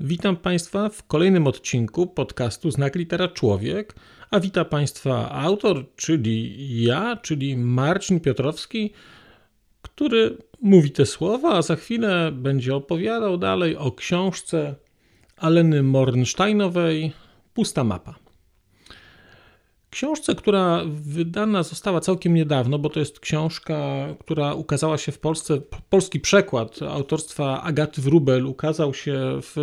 Witam Państwa w kolejnym odcinku podcastu Znak Litera Człowiek, a wita Państwa autor, czyli ja, czyli Marcin Piotrowski, który mówi te słowa, a za chwilę będzie opowiadał dalej o książce Aleny Mornsteinowej Pusta mapa. Książce, która wydana została całkiem niedawno, bo to jest książka, która ukazała się w Polsce, polski przekład autorstwa Agaty Wrubel ukazał się w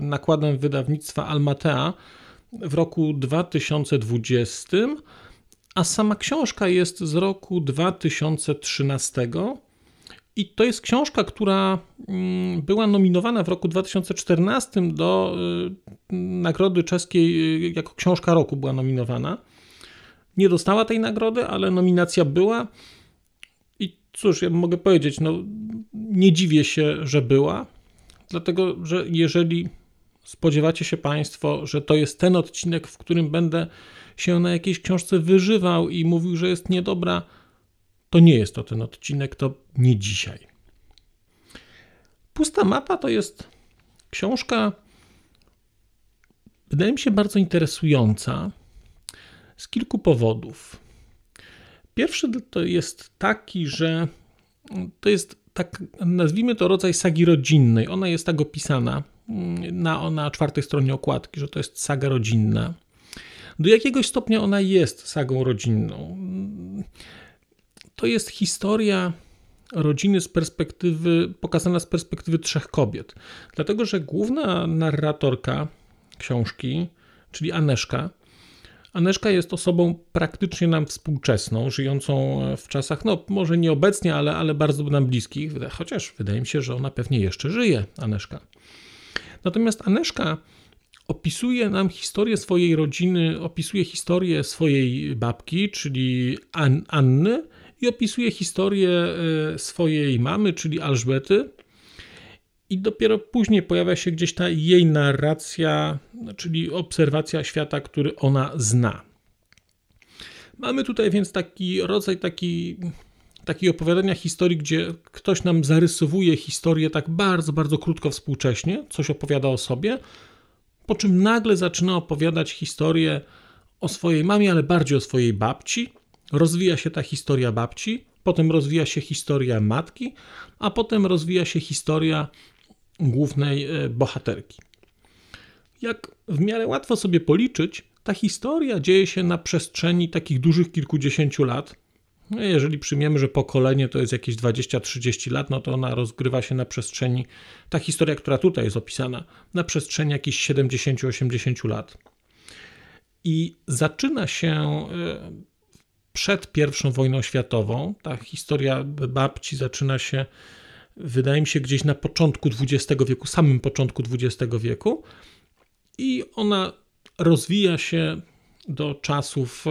nakładem wydawnictwa Almatea w roku 2020, a sama książka jest z roku 2013 i to jest książka, która mm, była nominowana w roku 2014 do y, Nagrody Czeskiej y, jako książka roku była nominowana. Nie dostała tej nagrody, ale nominacja była. I cóż, ja mogę powiedzieć, no nie dziwię się, że była, dlatego że jeżeli spodziewacie się Państwo, że to jest ten odcinek, w którym będę się na jakiejś książce wyżywał i mówił, że jest niedobra, to nie jest to ten odcinek, to nie dzisiaj. Pusta mapa to jest książka, wydaje mi się, bardzo interesująca z kilku powodów. Pierwszy to jest taki, że to jest tak, nazwijmy to rodzaj sagi rodzinnej. Ona jest tak opisana na, na czwartej stronie okładki, że to jest saga rodzinna. Do jakiegoś stopnia ona jest sagą rodzinną to jest historia rodziny z perspektywy, pokazana z perspektywy trzech kobiet. Dlatego, że główna narratorka książki, czyli Aneszka, Aneszka jest osobą praktycznie nam współczesną, żyjącą w czasach, no może nie obecnie, ale, ale bardzo nam bliskich, chociaż wydaje mi się, że ona pewnie jeszcze żyje, Aneszka. Natomiast Aneszka opisuje nam historię swojej rodziny, opisuje historię swojej babki, czyli An Anny, i opisuje historię e, swojej mamy, czyli Alżbety. I dopiero później pojawia się gdzieś ta jej narracja, czyli obserwacja świata, który ona zna. Mamy tutaj więc taki rodzaj taki, takiego opowiadania historii, gdzie ktoś nam zarysowuje historię tak bardzo, bardzo krótko współcześnie, coś opowiada o sobie, po czym nagle zaczyna opowiadać historię o swojej mamie, ale bardziej o swojej babci, rozwija się ta historia babci, potem rozwija się historia matki, a potem rozwija się historia głównej e, bohaterki. Jak w miarę łatwo sobie policzyć, ta historia dzieje się na przestrzeni takich dużych kilkudziesięciu lat. No, jeżeli przyjmiemy, że pokolenie to jest jakieś 20-30 lat, no to ona rozgrywa się na przestrzeni, ta historia, która tutaj jest opisana, na przestrzeni jakichś 70-80 lat. I zaczyna się e, przed I wojną światową. Ta historia babci zaczyna się, wydaje mi się, gdzieś na początku XX wieku, samym początku XX wieku, i ona rozwija się do czasów e,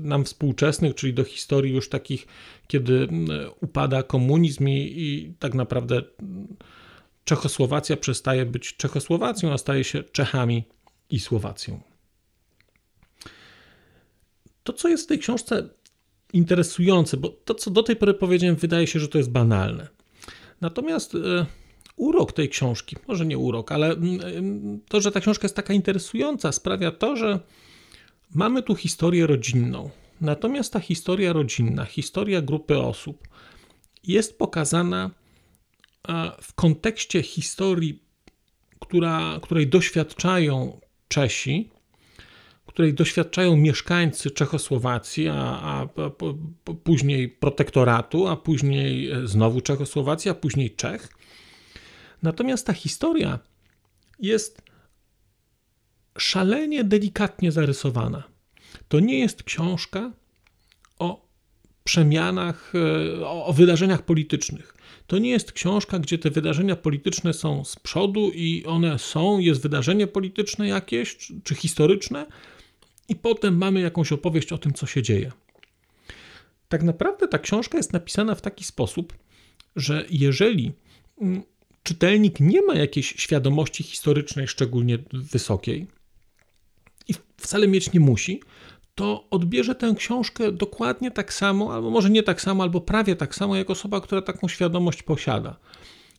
nam współczesnych, czyli do historii już takich, kiedy upada komunizm i, i tak naprawdę Czechosłowacja przestaje być Czechosłowacją, a staje się Czechami i Słowacją. To, co jest w tej książce interesujące, bo to, co do tej pory powiedziałem, wydaje się, że to jest banalne. Natomiast e, urok tej książki, może nie urok, ale mm, e, to, że ta książka jest taka interesująca, sprawia to, że mamy tu historię rodzinną. Natomiast ta historia rodzinna, historia grupy osób jest pokazana w kontekście historii, która, której doświadczają Czesi, której doświadczają mieszkańcy Czechosłowacji, a, a, a, później protektoratu, a później e, znowu Czechosłowacji, a później Czech. Natomiast ta historia jest szalenie delikatnie zarysowana. To nie jest książka o przemianach, e, o, wydarzeniach politycznych. To nie jest książka, gdzie te wydarzenia polityczne są z przodu i one są, jest wydarzenie polityczne jakieś czy historyczne, i potem mamy jakąś opowieść o tym, co się dzieje. Tak naprawdę ta książka jest napisana w taki sposób, że jeżeli mm, czytelnik nie ma jakiejś świadomości historycznej szczególnie wysokiej i wcale mieć nie musi, to odbierze tę książkę dokładnie tak samo, albo może nie tak samo, albo prawie tak samo, jak osoba, która taką świadomość posiada.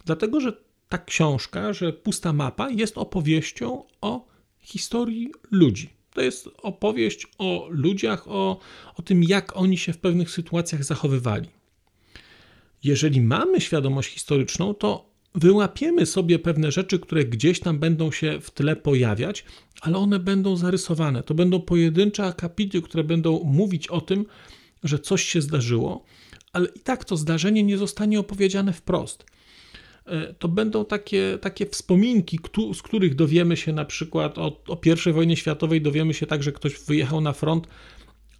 Dlatego, że ta książka, że pusta mapa jest opowieścią o historii ludzi. To jest opowieść o ludziach, o, o tym, jak oni się w pewnych sytuacjach zachowywali. Jeżeli mamy świadomość historyczną, to wyłapiemy sobie pewne rzeczy, które gdzieś tam będą się w tle pojawiać, ale one będą zarysowane. To będą pojedyncze akapity, które będą mówić o tym, że coś się zdarzyło, ale i tak to zdarzenie nie zostanie opowiedziane wprost. E, to będą takie, takie wspominki, z których dowiemy się na przykład o, o I wojnie światowej, dowiemy się tak, że ktoś wyjechał na front,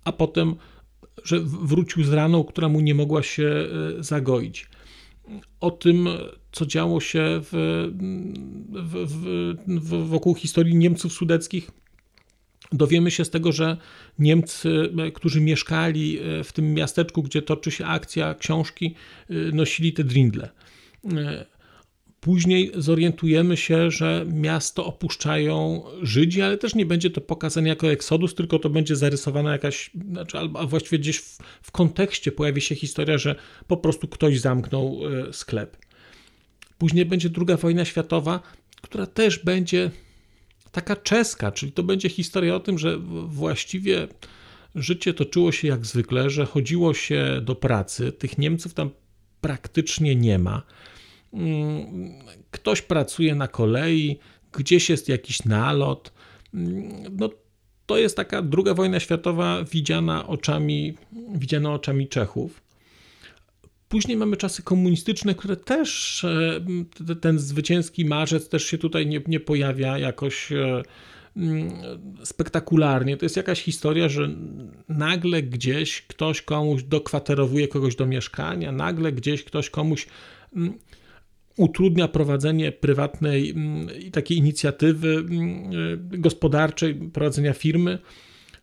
a potem, że wrócił z raną, która mu nie mogła się e, zagoić. O tym, co działo się w, w, w, wokół historii Niemców sudeckich, dowiemy się z tego, że Niemcy, e, którzy mieszkali w tym miasteczku, gdzie toczy się akcja książki, nosili te drindle. Później zorientujemy się, że miasto opuszczają Żydzi, ale też nie będzie to pokazane jako eksodus, tylko to będzie zarysowana jakaś, znaczy, a właściwie gdzieś w, w kontekście pojawi się historia, że po prostu ktoś zamknął e, sklep. Później będzie druga wojna światowa, która też będzie taka czeska, czyli to będzie historia o tym, że właściwie życie toczyło się jak zwykle, że chodziło się do pracy, tych Niemców tam praktycznie nie ma ktoś pracuje na kolei, gdzieś jest jakiś nalot. Mm, no, to jest taka druga wojna światowa widziana oczami, widziana oczami Czechów. Później mamy czasy komunistyczne, które też, e, ten zwycięski marzec też się tutaj nie, nie pojawia jakoś e, mm, spektakularnie. To jest jakaś historia, że nagle gdzieś ktoś komuś dokwaterowuje kogoś do mieszkania, nagle gdzieś ktoś komuś utrudnia prowadzenie prywatnej mm, takiej inicjatywy mm, y, gospodarczej, prowadzenia firmy.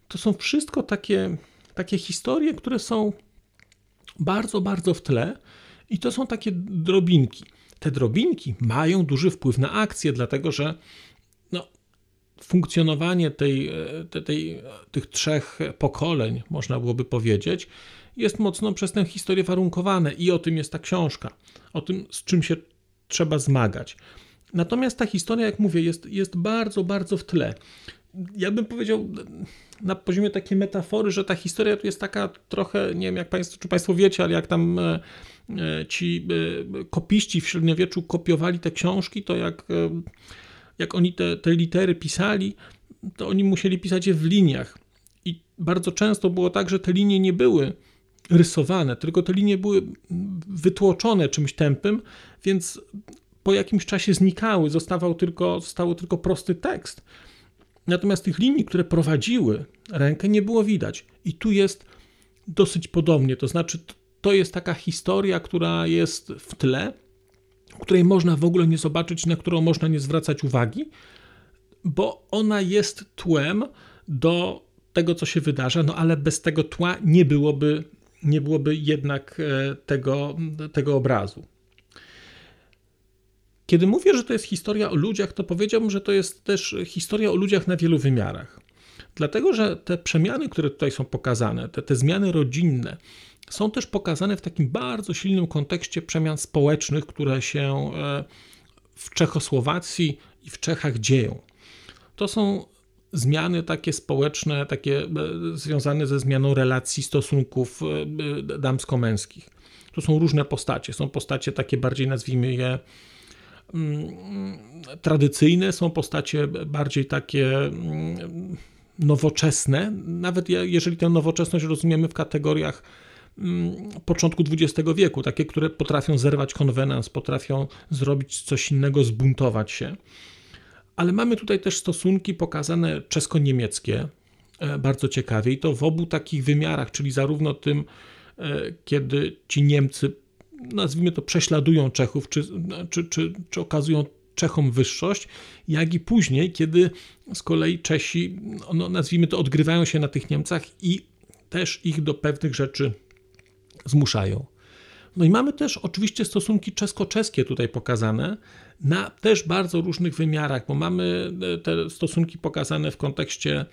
To są wszystko takie, takie historie, które są bardzo, bardzo w tle i to są takie drobinki. Te drobinki mają duży wpływ na akcję, dlatego że no, funkcjonowanie tej, e, tej, tej, tych trzech pokoleń, można byłoby powiedzieć, jest mocno przez tę historię warunkowane i o tym jest ta książka. O tym, z czym się trzeba zmagać. Natomiast ta historia, jak mówię, jest, jest bardzo, bardzo w tle. Ja bym powiedział na poziomie takiej metafory, że ta historia tu jest taka trochę, nie wiem jak państwo, czy Państwo wiecie, ale jak tam e, e, ci e, kopiści w średniowieczu kopiowali te książki, to jak, jak oni te, te litery pisali, to oni musieli pisać je w liniach. I bardzo często było tak, że te linie nie były rysowane, tylko te linie były wytłoczone czymś tępym, więc po jakimś czasie znikały, zostawał tylko, został tylko prosty tekst. Natomiast tych linii, które prowadziły rękę, nie było widać. I tu jest dosyć podobnie. To znaczy, to jest taka historia, która jest w tle, której można w ogóle nie zobaczyć, na którą można nie zwracać uwagi, bo ona jest tłem do tego, co się wydarza, no ale bez tego tła nie byłoby nie byłoby jednak e, tego, tego obrazu. Kiedy mówię, że to jest historia o ludziach, to powiedziałbym, że to jest też historia o ludziach na wielu wymiarach. Dlatego, że te przemiany, które tutaj są pokazane, te, te zmiany rodzinne, są też pokazane w takim bardzo silnym kontekście przemian społecznych, które się e, w Czechosłowacji i w Czechach dzieją. To są zmiany takie społeczne, takie e, związane ze zmianą relacji, stosunków e, damsko-męskich. To są różne postacie. Są postacie takie bardziej, nazwijmy je, mm, tradycyjne, są postacie bardziej takie mm, nowoczesne, nawet jeżeli tę nowoczesność rozumiemy w kategoriach mm, początku XX wieku, takie, które potrafią zerwać konwenans, potrafią zrobić coś innego, zbuntować się ale mamy tutaj też stosunki pokazane czesko-niemieckie, e, bardzo ciekawie, i to w obu takich wymiarach, czyli zarówno tym, e, kiedy ci Niemcy, nazwijmy to, prześladują Czechów, czy, czy, czy, czy okazują Czechom wyższość, jak i później, kiedy z kolei Czesi, no, nazwijmy to, odgrywają się na tych Niemcach i też ich do pewnych rzeczy zmuszają. No i mamy też oczywiście stosunki czesko-czeskie tutaj pokazane na też bardzo różnych wymiarach, bo mamy e, te stosunki pokazane w kontekście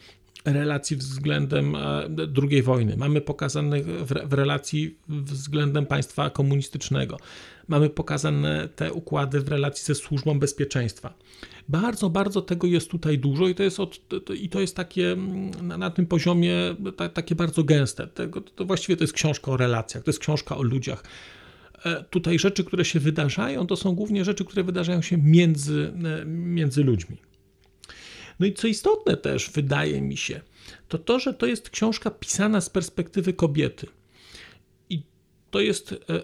relacji względem e, II wojny, mamy pokazane w, relacji względem państwa komunistycznego, mamy pokazane te układy w relacji ze służbą bezpieczeństwa. Bardzo, bardzo tego jest tutaj dużo i to jest, od, i to jest takie mm, na, na tym poziomie ta, takie bardzo gęste. Tego, to właściwie to jest książka o relacjach, to jest książka o ludziach. E, tutaj rzeczy, które się wydarzają, to są głównie rzeczy, które wydarzają się między, e, między ludźmi. No i co istotne też, wydaje mi się, to to, że to jest książka pisana z perspektywy kobiety. I to jest, e,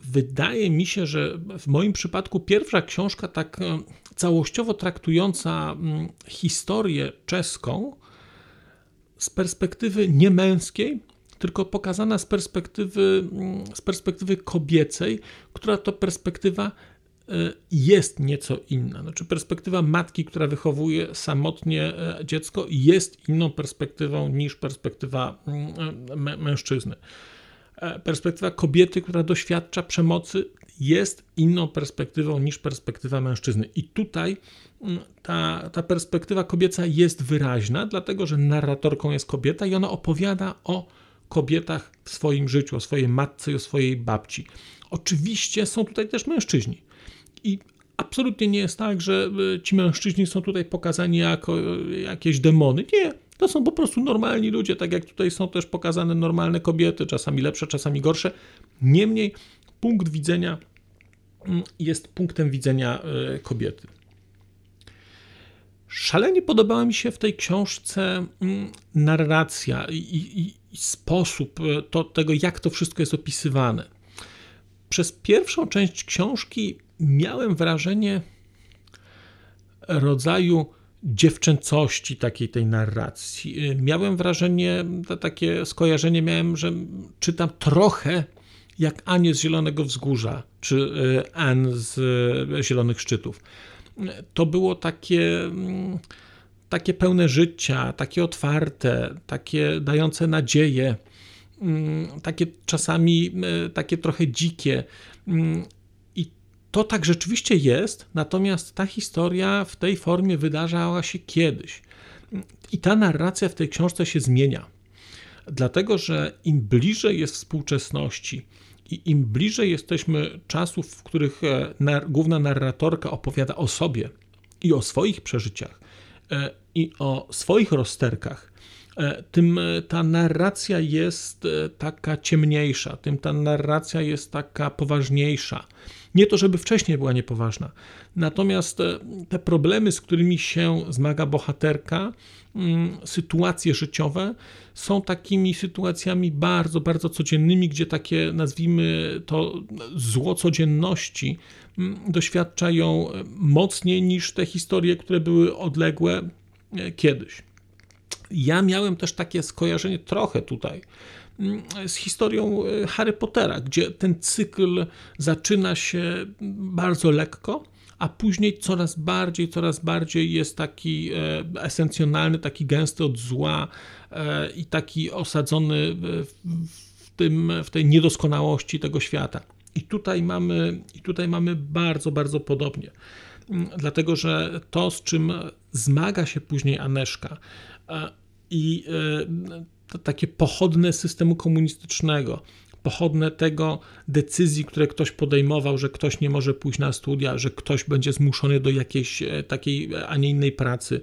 wydaje mi się, że w moim przypadku pierwsza książka tak całościowo traktująca mm, historię czeską z perspektywy niemęskiej, tylko pokazana z perspektywy, mm, z perspektywy kobiecej, która to perspektywa e, jest nieco inna. Znaczy, perspektywa matki, która wychowuje samotnie e, dziecko, jest inną perspektywą niż perspektywa mm, mężczyzny. E, perspektywa kobiety, która doświadcza przemocy, jest inną perspektywą niż perspektywa mężczyzny. I tutaj mm, ta, ta perspektywa kobieca jest wyraźna, dlatego że narratorką jest kobieta i ona opowiada o kobietach w swoim życiu, o swojej matce i o swojej babci. Oczywiście są tutaj też mężczyźni. I absolutnie nie jest tak, że e, ci mężczyźni są tutaj pokazani jako e, jakieś demony. Nie, to są po prostu normalni ludzie, tak jak tutaj są też pokazane normalne kobiety, czasami lepsze, czasami gorsze. Niemniej punkt widzenia mm, jest punktem widzenia e, kobiety. Szalenie podobała mi się w tej książce mm, narracja i, i, i sposób to, tego, jak to wszystko jest opisywane. Przez pierwszą część książki miałem wrażenie rodzaju dziewczęcości takiej tej narracji. E, miałem wrażenie, takie skojarzenie miałem, że czytam trochę jak Anię z Zielonego Wzgórza, czy e, Ann z Zielonych Szczytów to było takie, mm, takie pełne życia, takie otwarte, takie dające nadzieję, takie czasami e, takie trochę dzikie. Mm, I to tak rzeczywiście jest, natomiast ta historia w tej formie wydarzała się kiedyś. I ta narracja w tej książce się zmienia. Dlatego, że im bliżej jest współczesności, i im bliżej jesteśmy czasów, w których e, główna narratorka opowiada o sobie i o swoich przeżyciach e, i o swoich rozterkach, tym ta narracja jest taka ciemniejsza, tym ta narracja jest taka poważniejsza. Nie to, żeby wcześniej była niepoważna, natomiast te problemy, z którymi się zmaga bohaterka, mm, sytuacje życiowe, są takimi sytuacjami bardzo, bardzo codziennymi, gdzie takie, nazwijmy to, zło codzienności mm, doświadczają mocniej niż te historie, które były odległe e, kiedyś. Ja miałem też takie skojarzenie trochę tutaj mm, z historią e, Harry Pottera, gdzie ten cykl zaczyna się bardzo lekko, a później coraz bardziej, coraz bardziej jest taki e, esencjonalny, taki gęsty od zła e, i taki osadzony w, tym, w tej niedoskonałości tego świata. I tutaj mamy, i tutaj mamy bardzo, bardzo podobnie. Mm, dlatego, że to, z czym zmaga się później Aneszka i to takie pochodne systemu komunistycznego, pochodne tego decyzji, które ktoś podejmował, że ktoś nie może pójść na studia, że ktoś będzie zmuszony do jakiejś e, takiej, a nie innej pracy,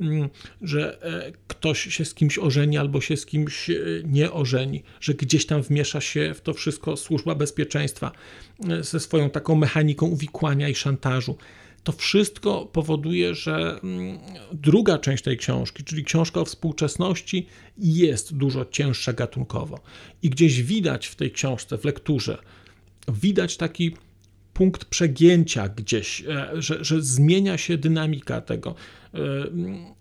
mm, że e, ktoś się z kimś ożeni albo się z kimś e, nie ożeni, że gdzieś tam wmiesza się w to wszystko służba bezpieczeństwa ze swoją taką mechaniką uwikłania i szantażu to wszystko powoduje, że mm, druga część tej książki, czyli książka o współczesności, jest dużo cięższa gatunkowo. I gdzieś widać w tej książce, w lekturze, widać taki punkt przegięcia gdzieś, e, że, że zmienia się dynamika tego,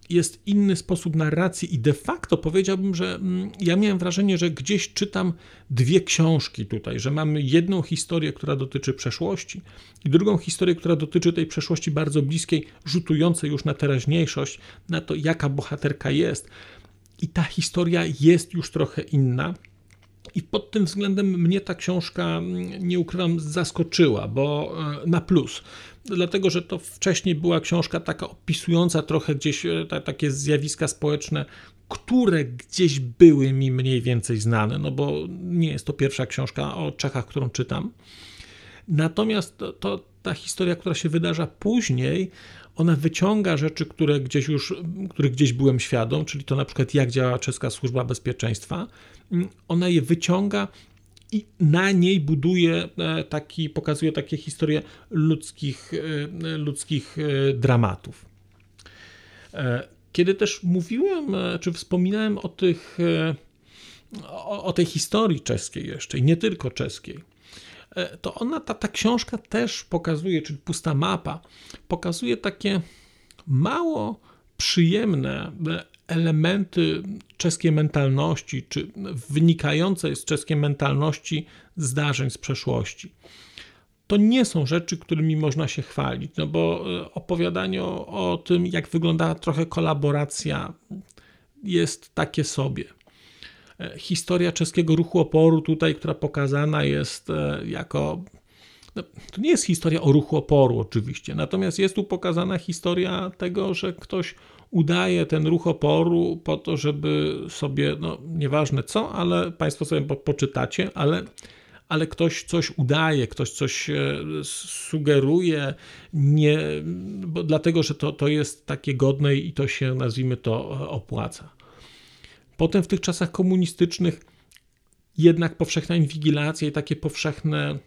jest inny sposób narracji i de facto powiedziałbym, że mm, ja miałem wrażenie, że gdzieś czytam dwie książki tutaj, że mamy jedną historię, która dotyczy przeszłości i drugą historię, która dotyczy tej przeszłości bardzo bliskiej, rzutującej już na teraźniejszość, na to, jaka bohaterka jest. I ta historia jest już trochę inna. I pod tym względem mnie ta książka, mm, nie ukrywam, zaskoczyła, bo e, na plus. Dlatego, że to wcześniej była książka taka opisująca trochę gdzieś e, ta, takie zjawiska społeczne, które gdzieś były mi mniej więcej znane, no bo nie jest to pierwsza książka o Czechach, którą czytam. Natomiast to, to, ta historia, która się wydarza później, ona wyciąga rzeczy, które gdzieś już, których gdzieś byłem świadom, czyli to na przykład jak działa czeska służba bezpieczeństwa. Ona je wyciąga i na niej buduje e, taki, pokazuje takie historie ludzkich, e, ludzkich e, dramatów. Kiedy też mówiłem, czy wspominałem o tych, o, o tej historii czeskiej jeszcze i nie tylko czeskiej, to ona, ta, ta książka też pokazuje, czyli pusta mapa, pokazuje takie mało przyjemne elementy czeskiej mentalności, czy wynikające z czeskiej mentalności zdarzeń z przeszłości. To nie są rzeczy, którymi można się chwalić, no bo e, opowiadanie o, o tym, jak wyglądała trochę kolaboracja, jest takie sobie. E, historia czeskiego ruchu oporu tutaj, która pokazana jest e, jako no, to nie jest historia o ruchu oporu, oczywiście, natomiast jest tu pokazana historia tego, że ktoś udaje ten ruch oporu po to, żeby sobie, no nieważne co, ale Państwo sobie po, poczytacie, ale, ale ktoś coś udaje, ktoś coś e, sugeruje, nie, bo dlatego że to, to jest takie godne i to się, nazwijmy to, opłaca. Potem w tych czasach komunistycznych jednak powszechna inwigilacja i takie powszechne,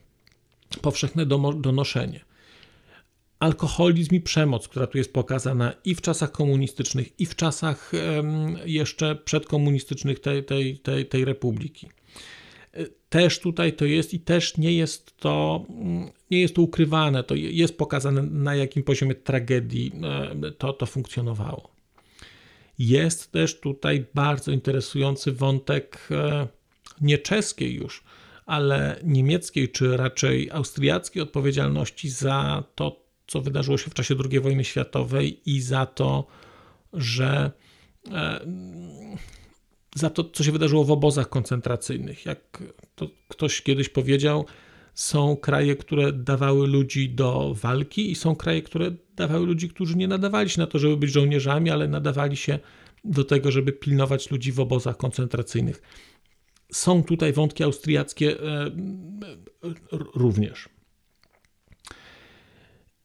powszechne donoszenie. Alkoholizm i przemoc, która tu jest pokazana i w czasach komunistycznych, i w czasach jeszcze przedkomunistycznych tej, tej, tej, tej republiki. Też tutaj to jest i też nie jest to, nie jest to ukrywane, to jest pokazane na jakim poziomie tragedii to, to funkcjonowało. Jest też tutaj bardzo interesujący wątek e, nie czeskiej już, ale niemieckiej, czy raczej austriackiej odpowiedzialności za to, co wydarzyło się w czasie II wojny światowej i za to, że e, za to, co się wydarzyło w obozach koncentracyjnych. Jak to ktoś kiedyś powiedział, są kraje, które dawały ludzi do walki, i są kraje, które dawały ludzi, którzy nie nadawali się na to, żeby być żołnierzami, ale nadawali się do tego, żeby pilnować ludzi w obozach koncentracyjnych. Są tutaj wątki austriackie e, również.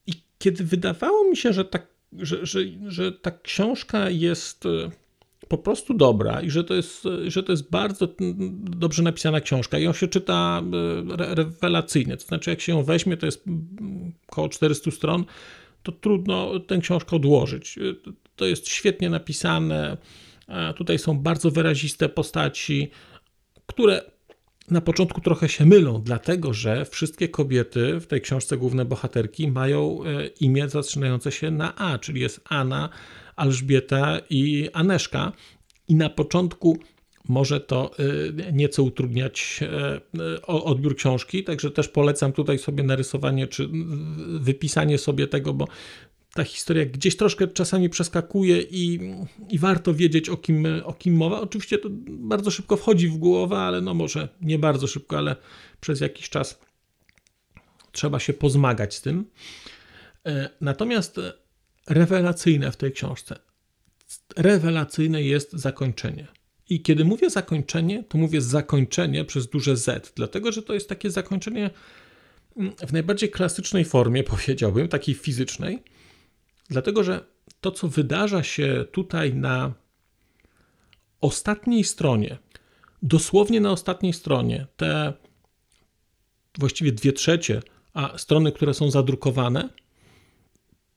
I kiedy wydawało mi się, że ta, że, że, że ta książka jest e, po prostu dobra i że to jest, że to jest bardzo dobrze napisana książka i ją się czyta e, rewelacyjnie. To znaczy, jak się ją weźmie, to jest około 400 stron, to trudno tę książkę odłożyć. To jest świetnie napisane. Tutaj są bardzo wyraziste postaci, które na początku trochę się mylą, dlatego że wszystkie kobiety w tej książce główne bohaterki mają e, imię zaczynające się na A, czyli jest Anna, Elżbieta i Aneszka. I na początku może to y, nieco utrudniać y, odbiór książki, także też polecam tutaj sobie narysowanie czy wypisanie sobie tego, bo ta historia gdzieś troszkę czasami przeskakuje i, i warto wiedzieć o kim, o kim mowa. Oczywiście to bardzo szybko wchodzi w głowę, ale no może nie bardzo szybko, ale przez jakiś czas trzeba się pozmagać z tym. Natomiast rewelacyjne w tej książce, rewelacyjne jest zakończenie. I kiedy mówię zakończenie, to mówię zakończenie przez duże Z, dlatego że to jest takie zakończenie mm, w najbardziej klasycznej formie, powiedziałbym, takiej fizycznej, dlatego że to, co wydarza się tutaj na ostatniej stronie, dosłownie na ostatniej stronie, te właściwie dwie trzecie, a strony, które są zadrukowane,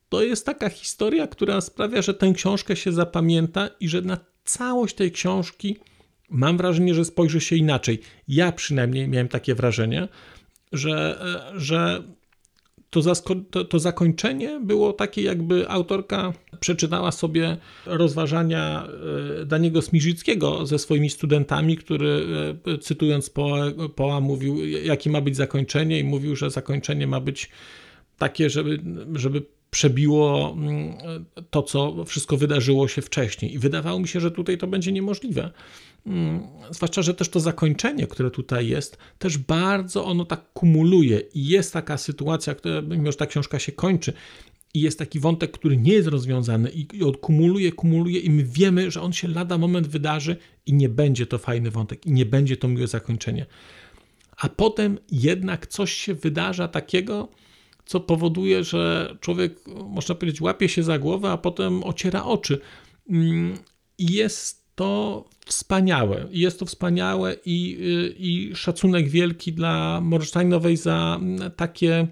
to jest taka historia, która sprawia, że tę książkę się zapamięta i że na całość tej książki mam wrażenie, że spojrzy się inaczej. Ja przynajmniej miałem takie wrażenie, że, że to, to, to, zakończenie było takie, jakby autorka przeczytała sobie rozważania e, Daniego Smirzyckiego ze swoimi studentami, który e, cytując Poa, Poa mówił, jakie ma być zakończenie i mówił, że zakończenie ma być takie, żeby, żeby przebiło mm, to, co wszystko wydarzyło się wcześniej. I wydawało mi się, że tutaj to będzie niemożliwe. Mm, zwłaszcza, że też to zakończenie, które tutaj jest, też bardzo ono tak kumuluje i jest taka sytuacja, która, mimo że ta książka się kończy, i jest taki wątek, który nie jest rozwiązany i, i kumuluje, kumuluje i my wiemy, że on się lada moment wydarzy i nie będzie to fajny wątek i nie będzie to miłe zakończenie. A potem jednak coś się wydarza takiego, co powoduje, że człowiek, można powiedzieć, łapie się za głowę, a potem ociera oczy. Mm, I jest to wspaniałe. Jest to wspaniałe i, i szacunek wielki dla Morsztajnowej za mm, takie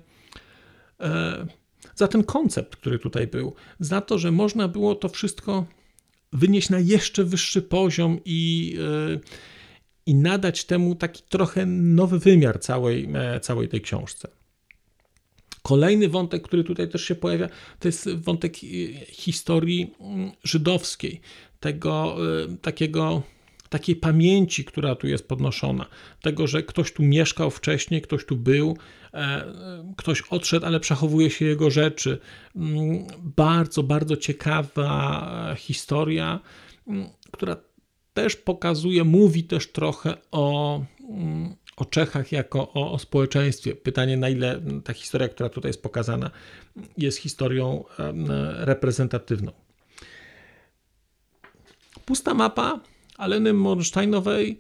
e, za ten koncept, który tutaj był, za to, że można było to wszystko wynieść na jeszcze wyższy poziom i, e, i nadać temu taki trochę nowy wymiar całej, e, całej tej książce. Kolejny wątek, który tutaj też się pojawia, to jest wątek historii mm, żydowskiej, tego takiego takiej pamięci, która tu jest podnoszona, tego, że ktoś tu mieszkał wcześniej, ktoś tu był, e, ktoś odszedł, ale przechowuje się jego rzeczy. Mm, bardzo, bardzo ciekawa historia, mm, która też pokazuje, mówi też trochę o, o Czechach jako o, o społeczeństwie. Pytanie, na ile ta historia, która tutaj jest pokazana, jest historią reprezentatywną. Pusta mapa Aleny Morsztajnowej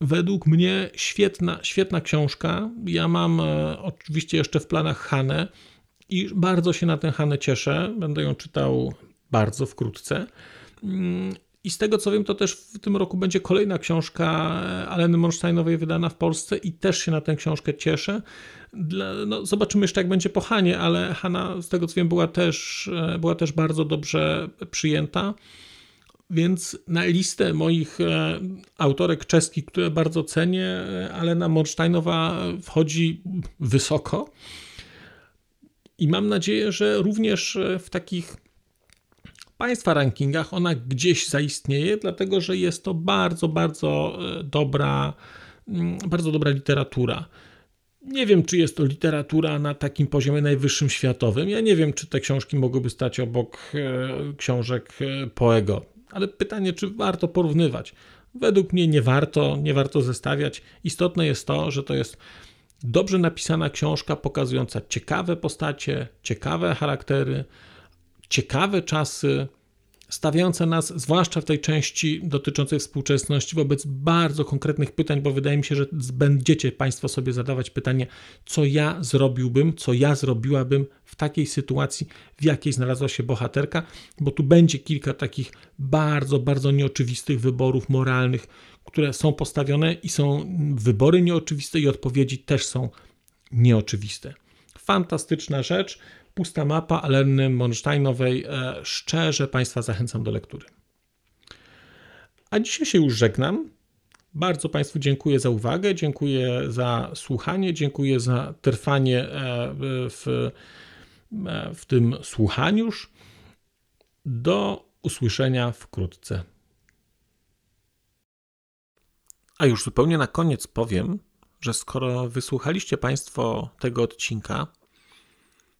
według mnie świetna, świetna książka. Ja mam e, oczywiście jeszcze w planach Hanę i bardzo się na tę Hanę cieszę. Będę ją czytał bardzo wkrótce. I z tego co wiem, to też w tym roku będzie kolejna książka Aleny Monsteinowej wydana w Polsce i też się na tę książkę cieszę. Dla, no, zobaczymy jeszcze, jak będzie po Hanie, ale Hanna, z tego co wiem, była też, e, była też bardzo dobrze przyjęta. Więc na listę moich e, autorek czeskich, które bardzo cenię, e, Alena Morsztajnowa wchodzi wysoko. I mam nadzieję, że również e, w takich Państwa rankingach ona gdzieś zaistnieje, dlatego że jest to bardzo, bardzo dobra, mm, bardzo dobra literatura. Nie wiem, czy jest to literatura na takim poziomie najwyższym światowym. Ja nie wiem, czy te książki mogłyby stać obok książek Poego. Ale pytanie, czy warto porównywać? Według mnie nie warto, nie warto zestawiać. Istotne jest to, że to jest dobrze napisana książka pokazująca ciekawe postacie, ciekawe charaktery, ciekawe czasy, stawiające nas, zwłaszcza w tej części dotyczącej współczesności, wobec bardzo konkretnych pytań, bo wydaje mi się, że będziecie Państwo sobie zadawać pytanie, co ja zrobiłbym, co ja zrobiłabym w takiej sytuacji, w jakiej znalazła się bohaterka, bo tu będzie kilka takich bardzo, bardzo nieoczywistych wyborów moralnych, które są postawione i są wybory nieoczywiste i odpowiedzi też są nieoczywiste. Fantastyczna rzecz pusta mapa Alenny Monsteinowej. E, szczerze Państwa zachęcam do lektury. A dzisiaj się już żegnam. Bardzo Państwu dziękuję za uwagę, dziękuję za słuchanie, dziękuję za trwanie e, w, e, w tym słuchaniu. Do usłyszenia wkrótce. A już zupełnie na koniec powiem, że skoro wysłuchaliście Państwo tego odcinka,